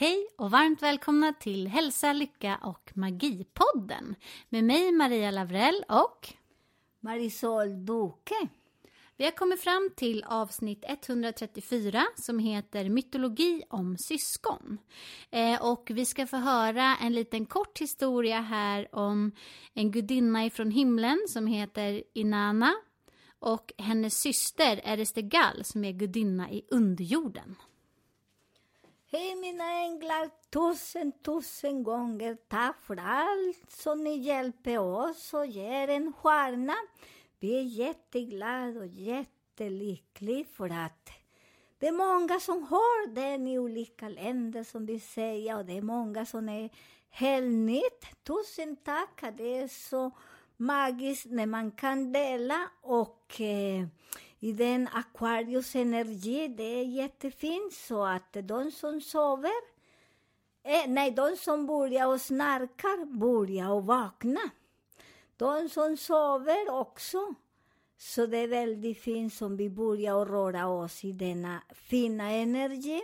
Hej och varmt välkomna till Hälsa, Lycka och Magipodden med mig Maria Lavrell och Marisol Duque. Vi har kommit fram till avsnitt 134 som heter Mytologi om syskon. Eh, och vi ska få höra en liten kort historia här om en gudinna ifrån himlen som heter Inanna och hennes syster Erestegal som är gudinna i underjorden. Hej mina änglar, tusen, tusen gånger tack för allt som ni hjälper oss och ger en stjärna. Vi är jätteglada och jättelyckliga för att det är många som har den i olika länder som vi säger och det är många som är helt nytt. Tusen tack, det är så magiskt när man kan dela och eh, i den Aquarius energi, det är jättefint så att de som sover, eh, nej, de som börjar och snarkar börjar och vakna. De som sover också. Så det är väldigt fint som vi börjar och röra oss i denna fina energi.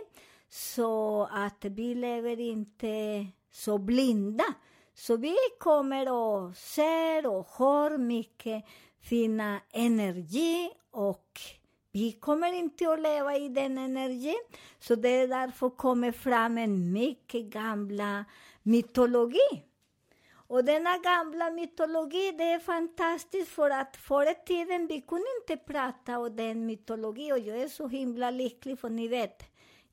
Så att vi lever inte så blinda. Så vi kommer och ser och hör mycket fina energi och vi kommer inte att leva i den energin. Så det är därför kommer fram en mycket gamla mytologi. Och denna gamla mytologi, det är fantastiskt för att förr i tiden vi kunde inte prata om den mytologi och jag är så himla lycklig för ni vet,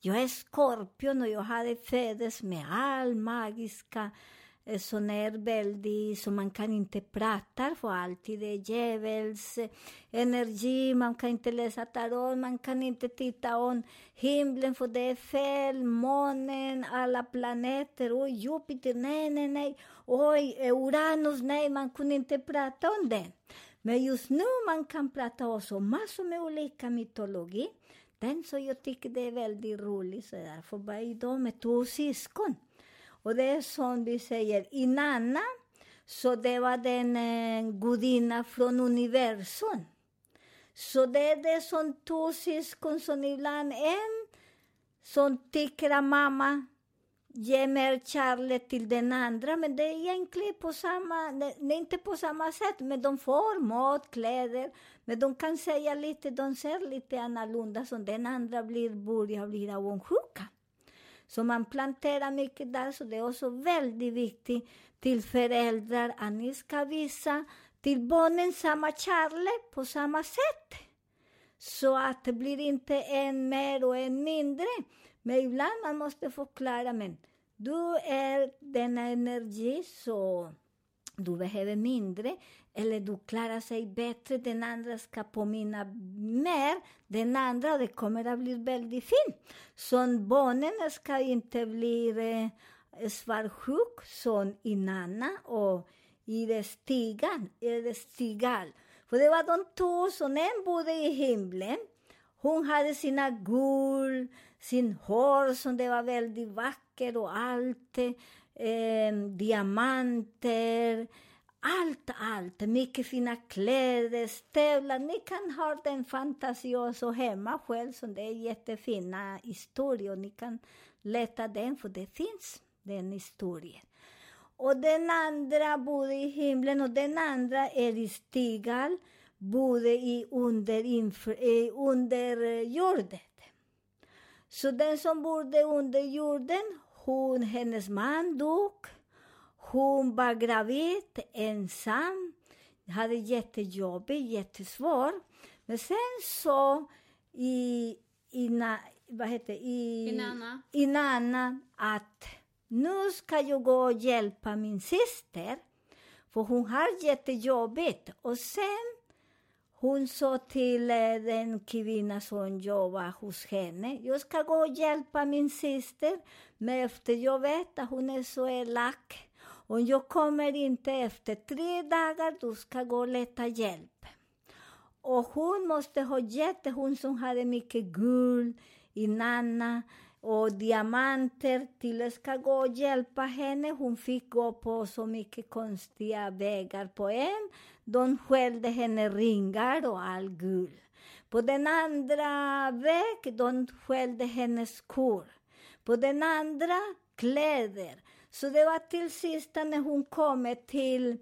jag är skorpion och jag hade föddes med all magiska som är väldigt, så man kan inte prata för alltid. Det är djävuls energi, man kan inte läsa tarot, man kan inte titta om himlen för det är fel, månen, alla planeter, oj, Jupiter, nej, nej, nej, oj, Uranus, nej, man kunde inte prata om det. Men just nu man kan prata också massor med olika mytologi. Den så jag tycker det är väldigt roligt, så eh, därför var idag med två syskon. Och det är som vi säger, Inanna, så det var den eh, gudinna från universum. Så det är det som två syskon som ibland en som tycker att mamma ger mer kärlek till den andra, men det är egentligen på samma, det inte på samma sätt, men de får mat, kläder, men de kan säga lite, de ser lite annorlunda, som den andra blir, börjar bli avundsjuka. Så man planterar mycket där, så det är också väldigt viktigt till föräldrar att ni ska visa till barnen samma kärlek på samma sätt. Så att det blir inte en mer och en mindre. Men ibland man måste förklara, men du är denna energi, så du behöver mindre eller du klarar sig bättre, den andra ska påminna mer, den andra, och det kommer att bli väldigt fint. Så barnen ska inte bli eh, svartsjuk som Inanna och i det stigan, i det stigal. För det var de två som en bodde i himlen. Hon hade sina guld, sin hår som det var väldigt vackert och allt. Eh, diamanter, allt, allt. Mycket fina kläder, stövlar. Ni kan ha den fantasiosa hemma själv, som det är jättefina historier. Ni kan leta den, för det finns den historien. Och den andra bodde i himlen och den andra är i stigal, bodde i under, under jorden. Så den som bodde under jorden, hon, hennes man dog. Hon var gravid, ensam, hade jättejobbigt, jättesvårt. Men sen så i, i, vad heter, i, Inanna. Inanna att nu ska jag gå och hjälpa min syster, för hon har jättejobbigt. Och sen hon sa till den kvinna som jobbar hos henne, jag ska gå och hjälpa min syster, men efter jag vet att hon är så elak, och jag kommer inte efter tre dagar, du ska gå och leta hjälp. Och hon måste ha gett hon som hade mycket guld i Nanna och diamanter till ska gå och hjälpa henne. Hon fick gå på så mycket konstiga vägar. På en, de skällde henne ringar och all guld. På den andra väg, de skällde hennes skor. På den andra, kläder. Så det var till sist när hon kom till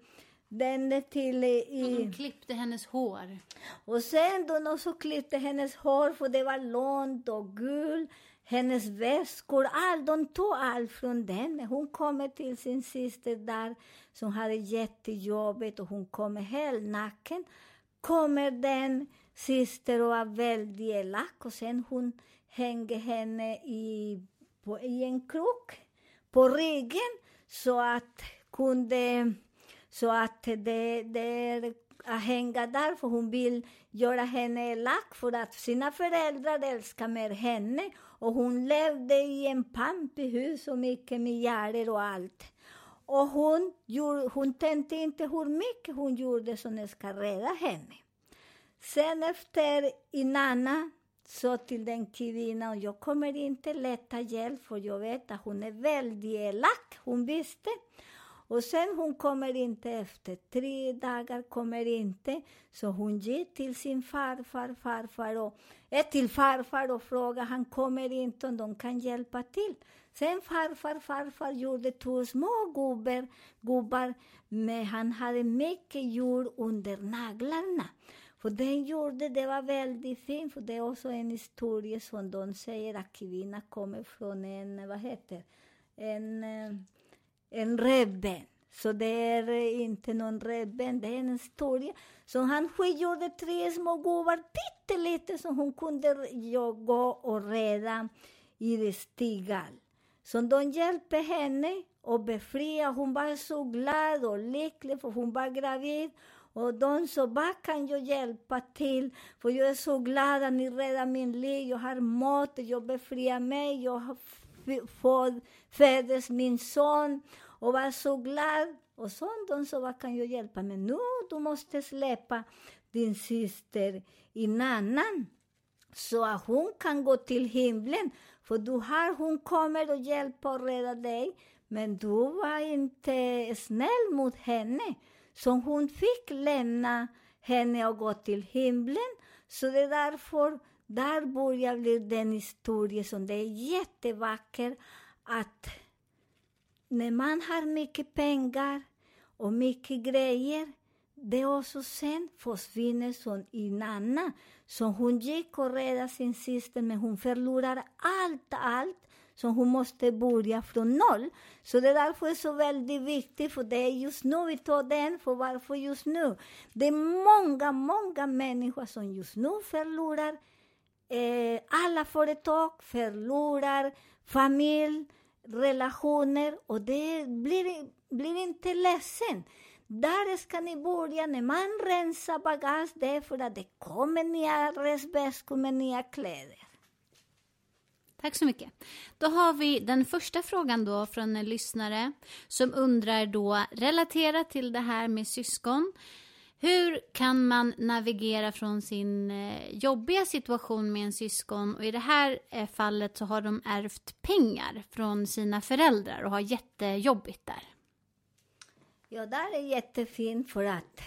den till i... De klippte hennes hår. Och sen de också klippte hennes hår för det var långt och gult hennes väskor, all, de tog allt från den. Hon kommer till sin syster där som hade jättejobbigt och hon kommer helt naken. Kommer den syster och var väldigt elak och sen hon hänger henne i, på, i en krok på ryggen så att kunde så att det, det att hänga där, för hon vill göra henne elak för att sina föräldrar älskar mer henne och hon levde i en pampig hus och mycket miljarder och allt. Och hon, gjorde, hon tänkte inte hur mycket hon gjorde som ska rädda henne. Sen efter Inanna sa till den kvinnan, jag kommer inte leta hjälp för jag vet att hon är väldigt elak. Hon visste. Och sen hon kommer inte efter tre dagar, kommer inte. Så hon gick till sin farfar, farfar och ett till farfar och frågade, han kommer inte om de kan hjälpa till. Sen farfar, farfar gjorde två små gubbar, gubbar men han hade mycket jord under naglarna. För den gjorde det var väldigt fint, för det är också en historia som de säger att kvinnan kommer från en, vad heter en eh, en revben. Så det är eh, inte någon revben, det är en historia. Så han gjorde tre små gubbar, pyttelite, som hon kunde gå och reda i det stigal. Så de hjälpte henne och befria. Hon var så glad och lycklig, för hon var gravid. Och de sa, vad kan jag hjälpa till? För jag är så glad att ni räddar min liv. Jag har mat, jag befriar mig, jag har föddes min son och var så glad. Och så de sa, vad kan jag hjälpa med? Nu, du måste släppa din syster i annan så att hon kan gå till himlen. För du har, hon kommer och hjälper och rädda dig. Men du var inte snäll mot henne. Så hon fick lämna henne och gå till himlen. Så det är därför, där börjar bli den historien som det är jättevacker att när man har mycket pengar och mycket grejer, det också sen försvinner som i Nanna. Så hon gick och räddade sin syster, men hon förlorar allt, allt. Så hon måste börja från noll. Så det är därför är så väldigt viktigt, för det är just nu vi tar den, för varför just nu? Det är många, många människor som just nu förlorar eh, alla företag, förlorar familj, relationer och det blir, blir inte ledsen. Där ska ni börja när man rensar bagage, det är för att det kommer nya resväskor med nya kläder. Tack så mycket. Då har vi den första frågan då från en lyssnare som undrar då relaterat till det här med syskon. Hur kan man navigera från sin eh, jobbiga situation med en syskon och i det här eh, fallet så har de ärvt pengar från sina föräldrar och har jättejobbigt där? Ja, det är jättefint för att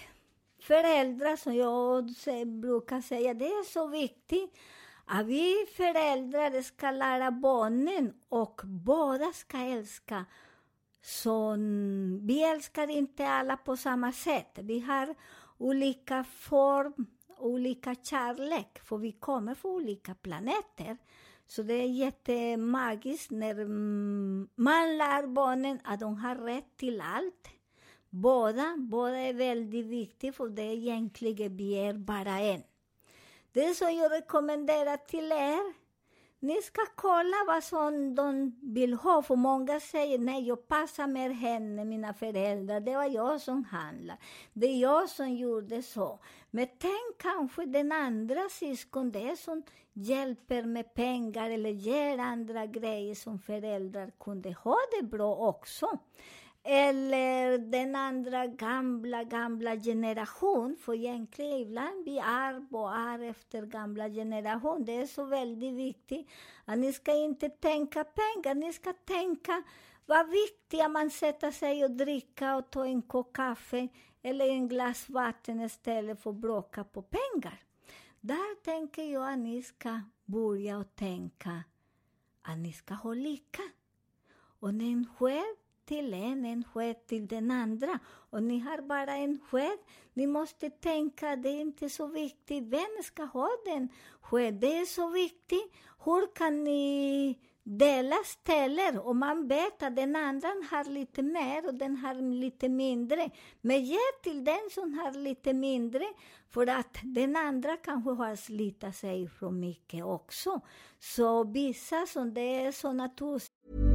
föräldrar, som jag brukar säga, det är så viktigt att vi föräldrar ska lära barnen och båda ska älska. Så vi älskar inte alla på samma sätt. Vi har olika form, olika kärlek, för vi kommer från olika planeter. Så det är jättemagiskt när mm, man lär barnen att de har rätt till allt. Båda, båda är väldigt viktiga, för det är egentligen vi är bara en. Det som jag rekommenderar till er, ni ska kolla vad som de vill ha, för många säger nej, jag passar med henne, mina föräldrar, det var jag som handlade, det är jag som gjorde så. Men tänk kanske den andra syskon, det som hjälper med pengar eller ger andra grejer som föräldrar kunde ha det bra också. Eller eh, den andra gamla, gamla generation. För egentligen ibland vi är och arv efter gamla generation. Det är så väldigt viktigt att ni ska inte tänka pengar, ni ska tänka vad viktigt att man sätter sig och dricka och ta en kopp kaffe eller en glas vatten istället för att bråka på pengar. Där tänker jag att ni ska börja och tänka att ni ska ha lika. Och när en själv till en, en sked till den andra. Och ni har bara en sked. Ni måste tänka, det är inte så viktigt vem ska ha den sked. Det är så viktigt. Hur kan ni dela ställer och man vet att den andra har lite mer och den har lite mindre. Men ge till den som har lite mindre för att den andra kanske har slitit sig för mycket också. Så vissa som det är så naturligt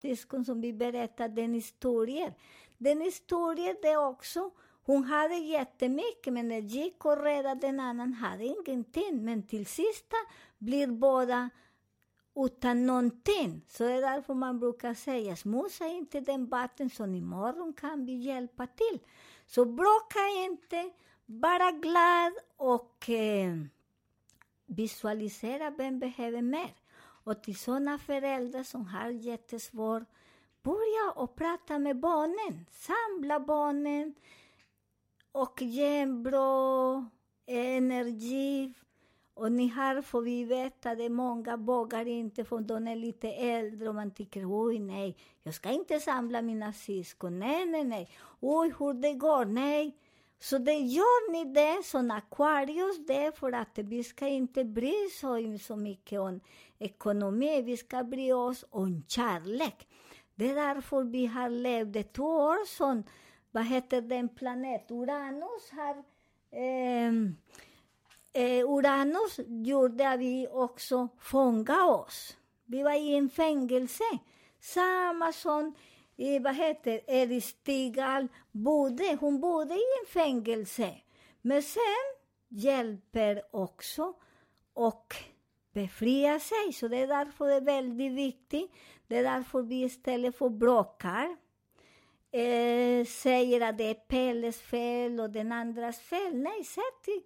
Diskon som vi berättar den historien. Den historien det också, hon hade jättemycket, men när gick och räddade den annan hade ingenting. Men till sista blir båda utan någonting. Så det är därför man brukar säga, smussa inte den vatten, så imorgon kan vi hjälpa till. Så bråka inte, bara glad och eh, visualisera vem behöver mer. Och till sådana föräldrar som har jättesvårt, börja och prata med barnen. Samla barnen och ge en bra energi. Och ni har, får vi veta, det många vågar inte för de är lite äldre och man tycker oj nej, jag ska inte samla mina syskon. Nej, nej, nej. Oj, hur det går. Nej. Så det gör ni det som Aquarius, det är för att vi ska inte bry oss så mycket om ekonomi, vi ska bry oss om kärlek. Det är därför vi har levt två år som, vad heter den planet, Uranus har eh, eh, Uranus gjorde att vi också fångade oss. Vi var i en fängelse. Samma som i, vad heter Eris Stigal bodde. Hon bodde i en fängelse. Men sen hjälper också och befria sig. Så det är därför det är väldigt viktigt. Det är därför vi istället för bråkar eh, säger att det är Pelles fel och den andras fel. Nej, sätt dig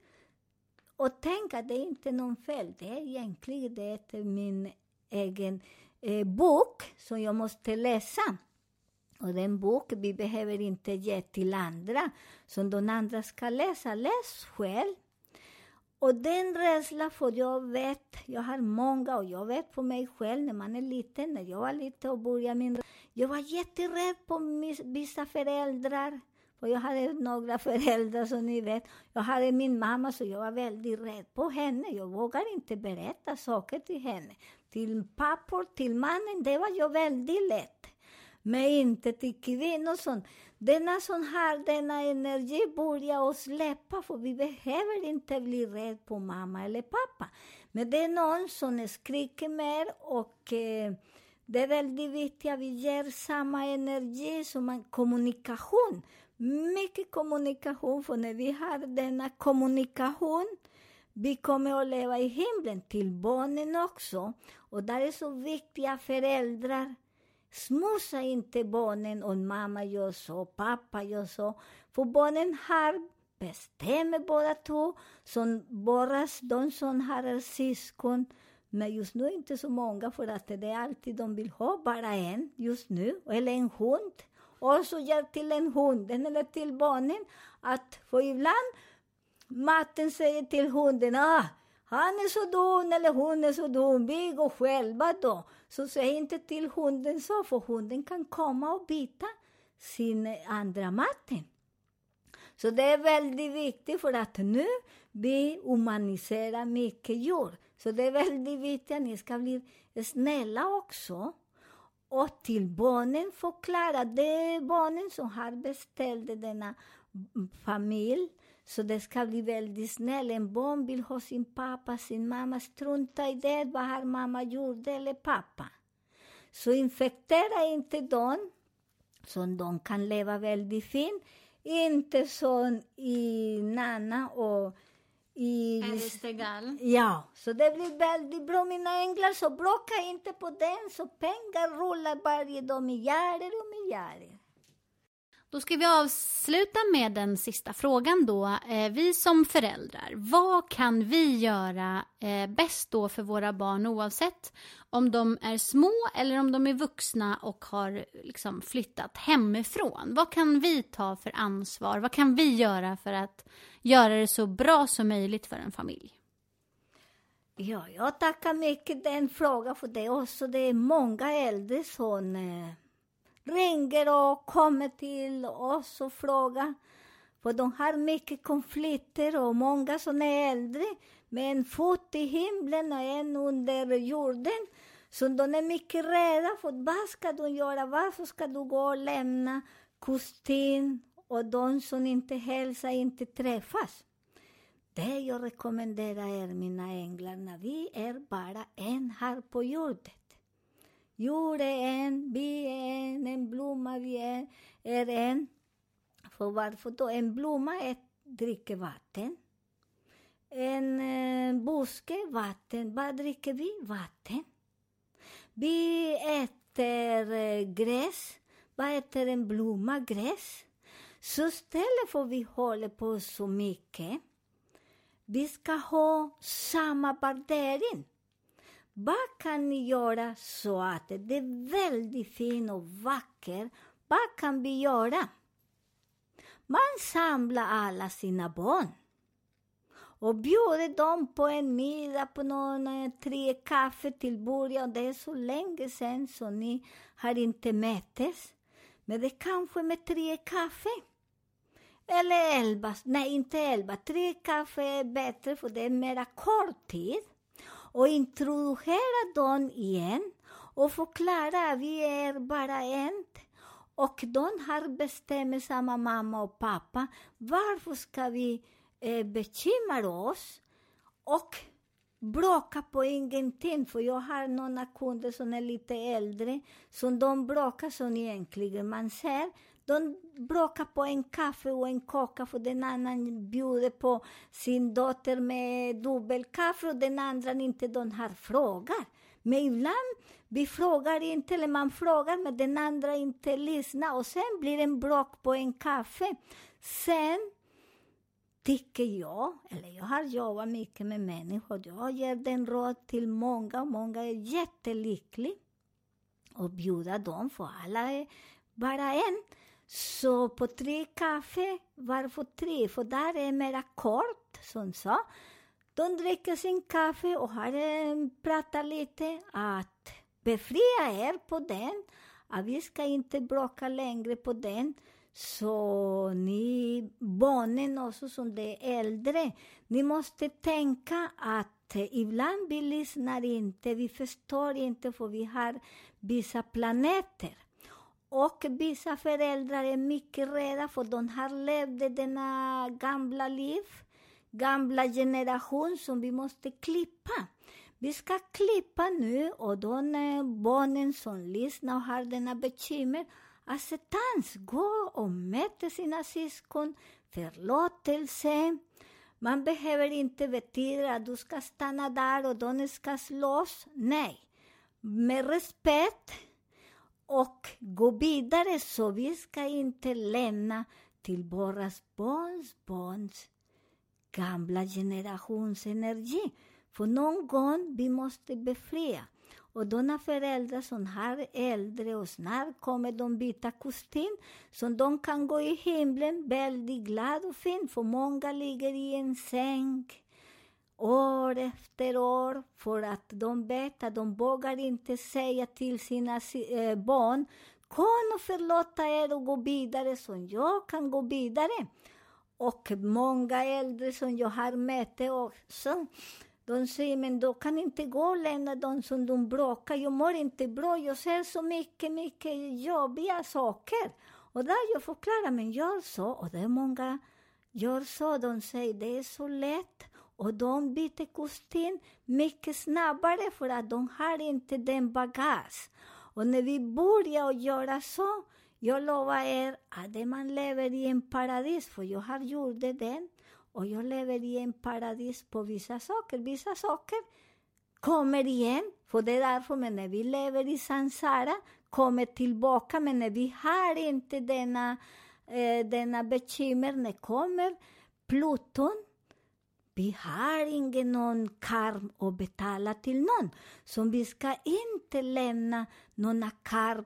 och tänk att det är inte någon fel. Det är egentligen det är min egen eh, bok som jag måste läsa. Och den bok vi behöver inte ge till andra, som de andra ska läsa. Läs själv. Och den rädslan, för jag vet, jag har många, och jag vet på mig själv när man är liten, när jag var liten och började min Jag var jätterädd på vissa föräldrar. för jag hade några föräldrar som ni vet. Jag hade min mamma så jag var väldigt rädd på henne. Jag vågade inte berätta saker till henne. Till pappor, till mannen, det var jag väldigt lätt. Men inte till kvinnor. Sånt. Denna som har denna energi börjar att släppa, för vi behöver inte bli rädda på mamma eller pappa. Men det är någon som skriker mer och eh, det är väldigt viktigt att vi ger samma energi som en kommunikation. Mycket kommunikation, för när vi har denna kommunikation vi kommer att leva i himlen till barnen också. Och där är så viktiga föräldrar. Smussa inte barnen om mamma gör så, pappa gör så. För barnen har bestämmer båda två, som bara de som har syskon. Men just nu inte så många, för att det är alltid de vill ha bara en just nu, eller en hund. Och så ger till en hunden eller till barnen att, för ibland matten säger till hunden, ah, han är så dum eller hon är så dum, vi går själva då. Så säg inte till hunden så, för hunden kan komma och bita sin andra matten. Så det är väldigt viktigt för att nu vi humaniserar mycket djur. Så det är väldigt viktigt att ni ska bli snälla också. Och till barnen förklara, det är barnen som har beställt denna familj. Så det ska bli väldigt snällt. En barn vill ha sin pappa, sin mamma. Strunta i det, vad har mamma gjort eller pappa. Så infektera inte dem, så de kan leva väldigt fint. Inte som i Nana och i... Eristegal. Ja, så det blir väldigt bra mina änglar. Så bråka inte på den, så pengar rullar varje dag miljarder och miljarder. Då ska vi avsluta med den sista frågan då. Eh, vi som föräldrar, vad kan vi göra eh, bäst då för våra barn oavsett om de är små eller om de är vuxna och har liksom flyttat hemifrån? Vad kan vi ta för ansvar? Vad kan vi göra för att göra det så bra som möjligt för en familj? Ja, jag tackar mycket den frågan för det också. Det är många äldre som eh, ringer och kommer till oss och frågar. För de har mycket konflikter och många som är äldre med en fot i himlen och en under jorden. Så de är mycket rädda för vad ska de göra? Varför ska du gå och lämna kustin och de som inte hälsar inte träffas? Det jag rekommenderar er, mina änglar, när vi är bara en här på jorden. Jord är en, bi är en, en blomma vi är, är en. För varför då? En blomma är, dricker vatten. En eh, buske, vatten. Vad dricker vi? Vatten. Vi äter eh, gräs. Vad äter en blomma? Gräs. Så istället för vi håller på så mycket, vi ska ha samma värdering. Vad kan ni göra så att det är väldigt fint och vackert? Vad kan vi göra? Man samlar alla sina barn och bjuder dem på en middag, på någon eh, tre kaffe till början. Det är så länge sedan så ni har inte möttes. Men det kanske med tre kaffe. Eller elva, nej inte elva, tre kaffe är bättre för det är mera kort tid och introducera dem igen och förklara att vi är bara en. Och de har bestämt samma mamma och pappa. Varför ska vi eh, bekymra oss och bråka på ingenting? För jag har några kunder som är lite äldre, som de bråkar som egentligen man ser de bråkar på en kaffe och en kaka för den annan bjuder på sin dotter med dubbelkaffe och den andra inte de har frågar. Men ibland vi frågar inte, eller man frågar men den andra inte lyssnar och sen blir det en bråk på en kaffe. Sen tycker jag, eller jag har jobbat mycket med människor, jag ger den råd till många, och många är jättelyckliga och bjuda dem, för alla är bara en. Så på tre kaffe, varför tre? För där är mera kort, som sa. De dricker sin kaffe och har eh, pratat lite att befria er på den, att vi ska inte bråka längre på den. Så ni barnen också som det är äldre, ni måste tänka att eh, ibland vi lyssnar inte, vi förstår inte för vi har vissa planeter. Och vissa föräldrar är mycket rädda för de har levt denna gamla liv, gamla generation som vi måste klippa. Vi ska klippa nu och de barnen som lyssnar och har denna bekymmer, acceptans, gå och möta sina syskon, förlåtelse. Man behöver inte betyda att du ska stanna där och de ska slåss. Nej, med respekt och gå vidare så vi ska inte lämna till våra barns barns gamla generations energi. För någon gång vi måste befria. Och de föräldrar som har äldre och snart kommer de byta kostym, så de kan gå i himlen väldigt glad och fin, för många ligger i en säng år efter år för att de vet att de vågar inte säga till sina eh, barn Kom och förlåta er och gå vidare så jag kan gå vidare. Och många äldre som jag har mött också, de säger men då kan inte gå och lämna dem som de bråkar. Jag mår inte bra, jag ser så mycket, mycket jobbiga saker. Och där jag förklarar, men gör så. Och det är många gör så. De säger det är så lätt. Och de byter kostym mycket snabbare för att de har inte den bagage. Och när vi börjar göra så, jag lovar er att man lever i en paradis, för jag har gjort det och jag lever i en paradis på vissa saker. Vissa saker kommer igen, för det är därför, men när vi lever i sansara, kommer tillbaka, men när vi har inte denna, eh, denna bekymmer, när kommer Pluton, vi har ingen någon karm att betala till någon. Så vi ska inte lämna några karm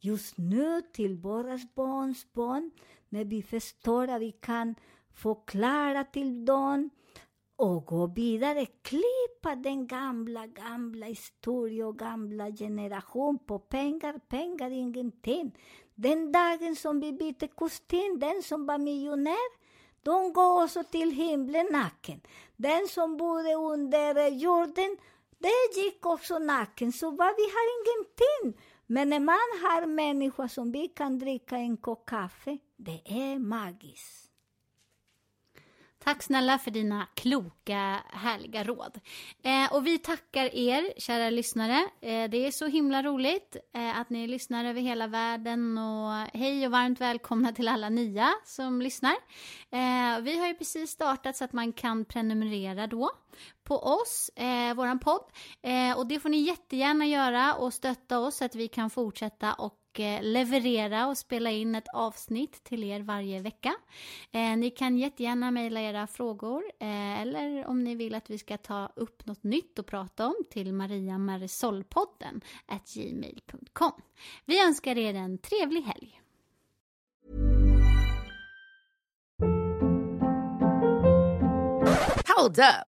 just nu till våra barns barn, när vi förstår att vi kan förklara till dem och gå vidare, klippa den gamla, gamla historien och gamla generation på pengar, pengar ingenting. Den dagen som vi bytte kostym, den som var miljonär, de går också till himlen naken. Den som bodde under jorden, det gick också naken. Så vad vi har ingenting. Men när man har människor som vi kan dricka en kopp kaffe, det är magiskt. Tack snälla för dina kloka, härliga råd. Eh, och vi tackar er, kära lyssnare. Eh, det är så himla roligt eh, att ni lyssnar över hela världen och hej och varmt välkomna till alla nya som lyssnar. Eh, vi har ju precis startat så att man kan prenumerera då på oss, eh, våran podd. Eh, och det får ni jättegärna göra och stötta oss så att vi kan fortsätta och och eh, leverera och spela in ett avsnitt till er varje vecka. Eh, ni kan jättegärna mejla era frågor eh, eller om ni vill att vi ska ta upp något nytt och prata om till mariamarisolpodden gmail.com. Vi önskar er en trevlig helg. Hold up.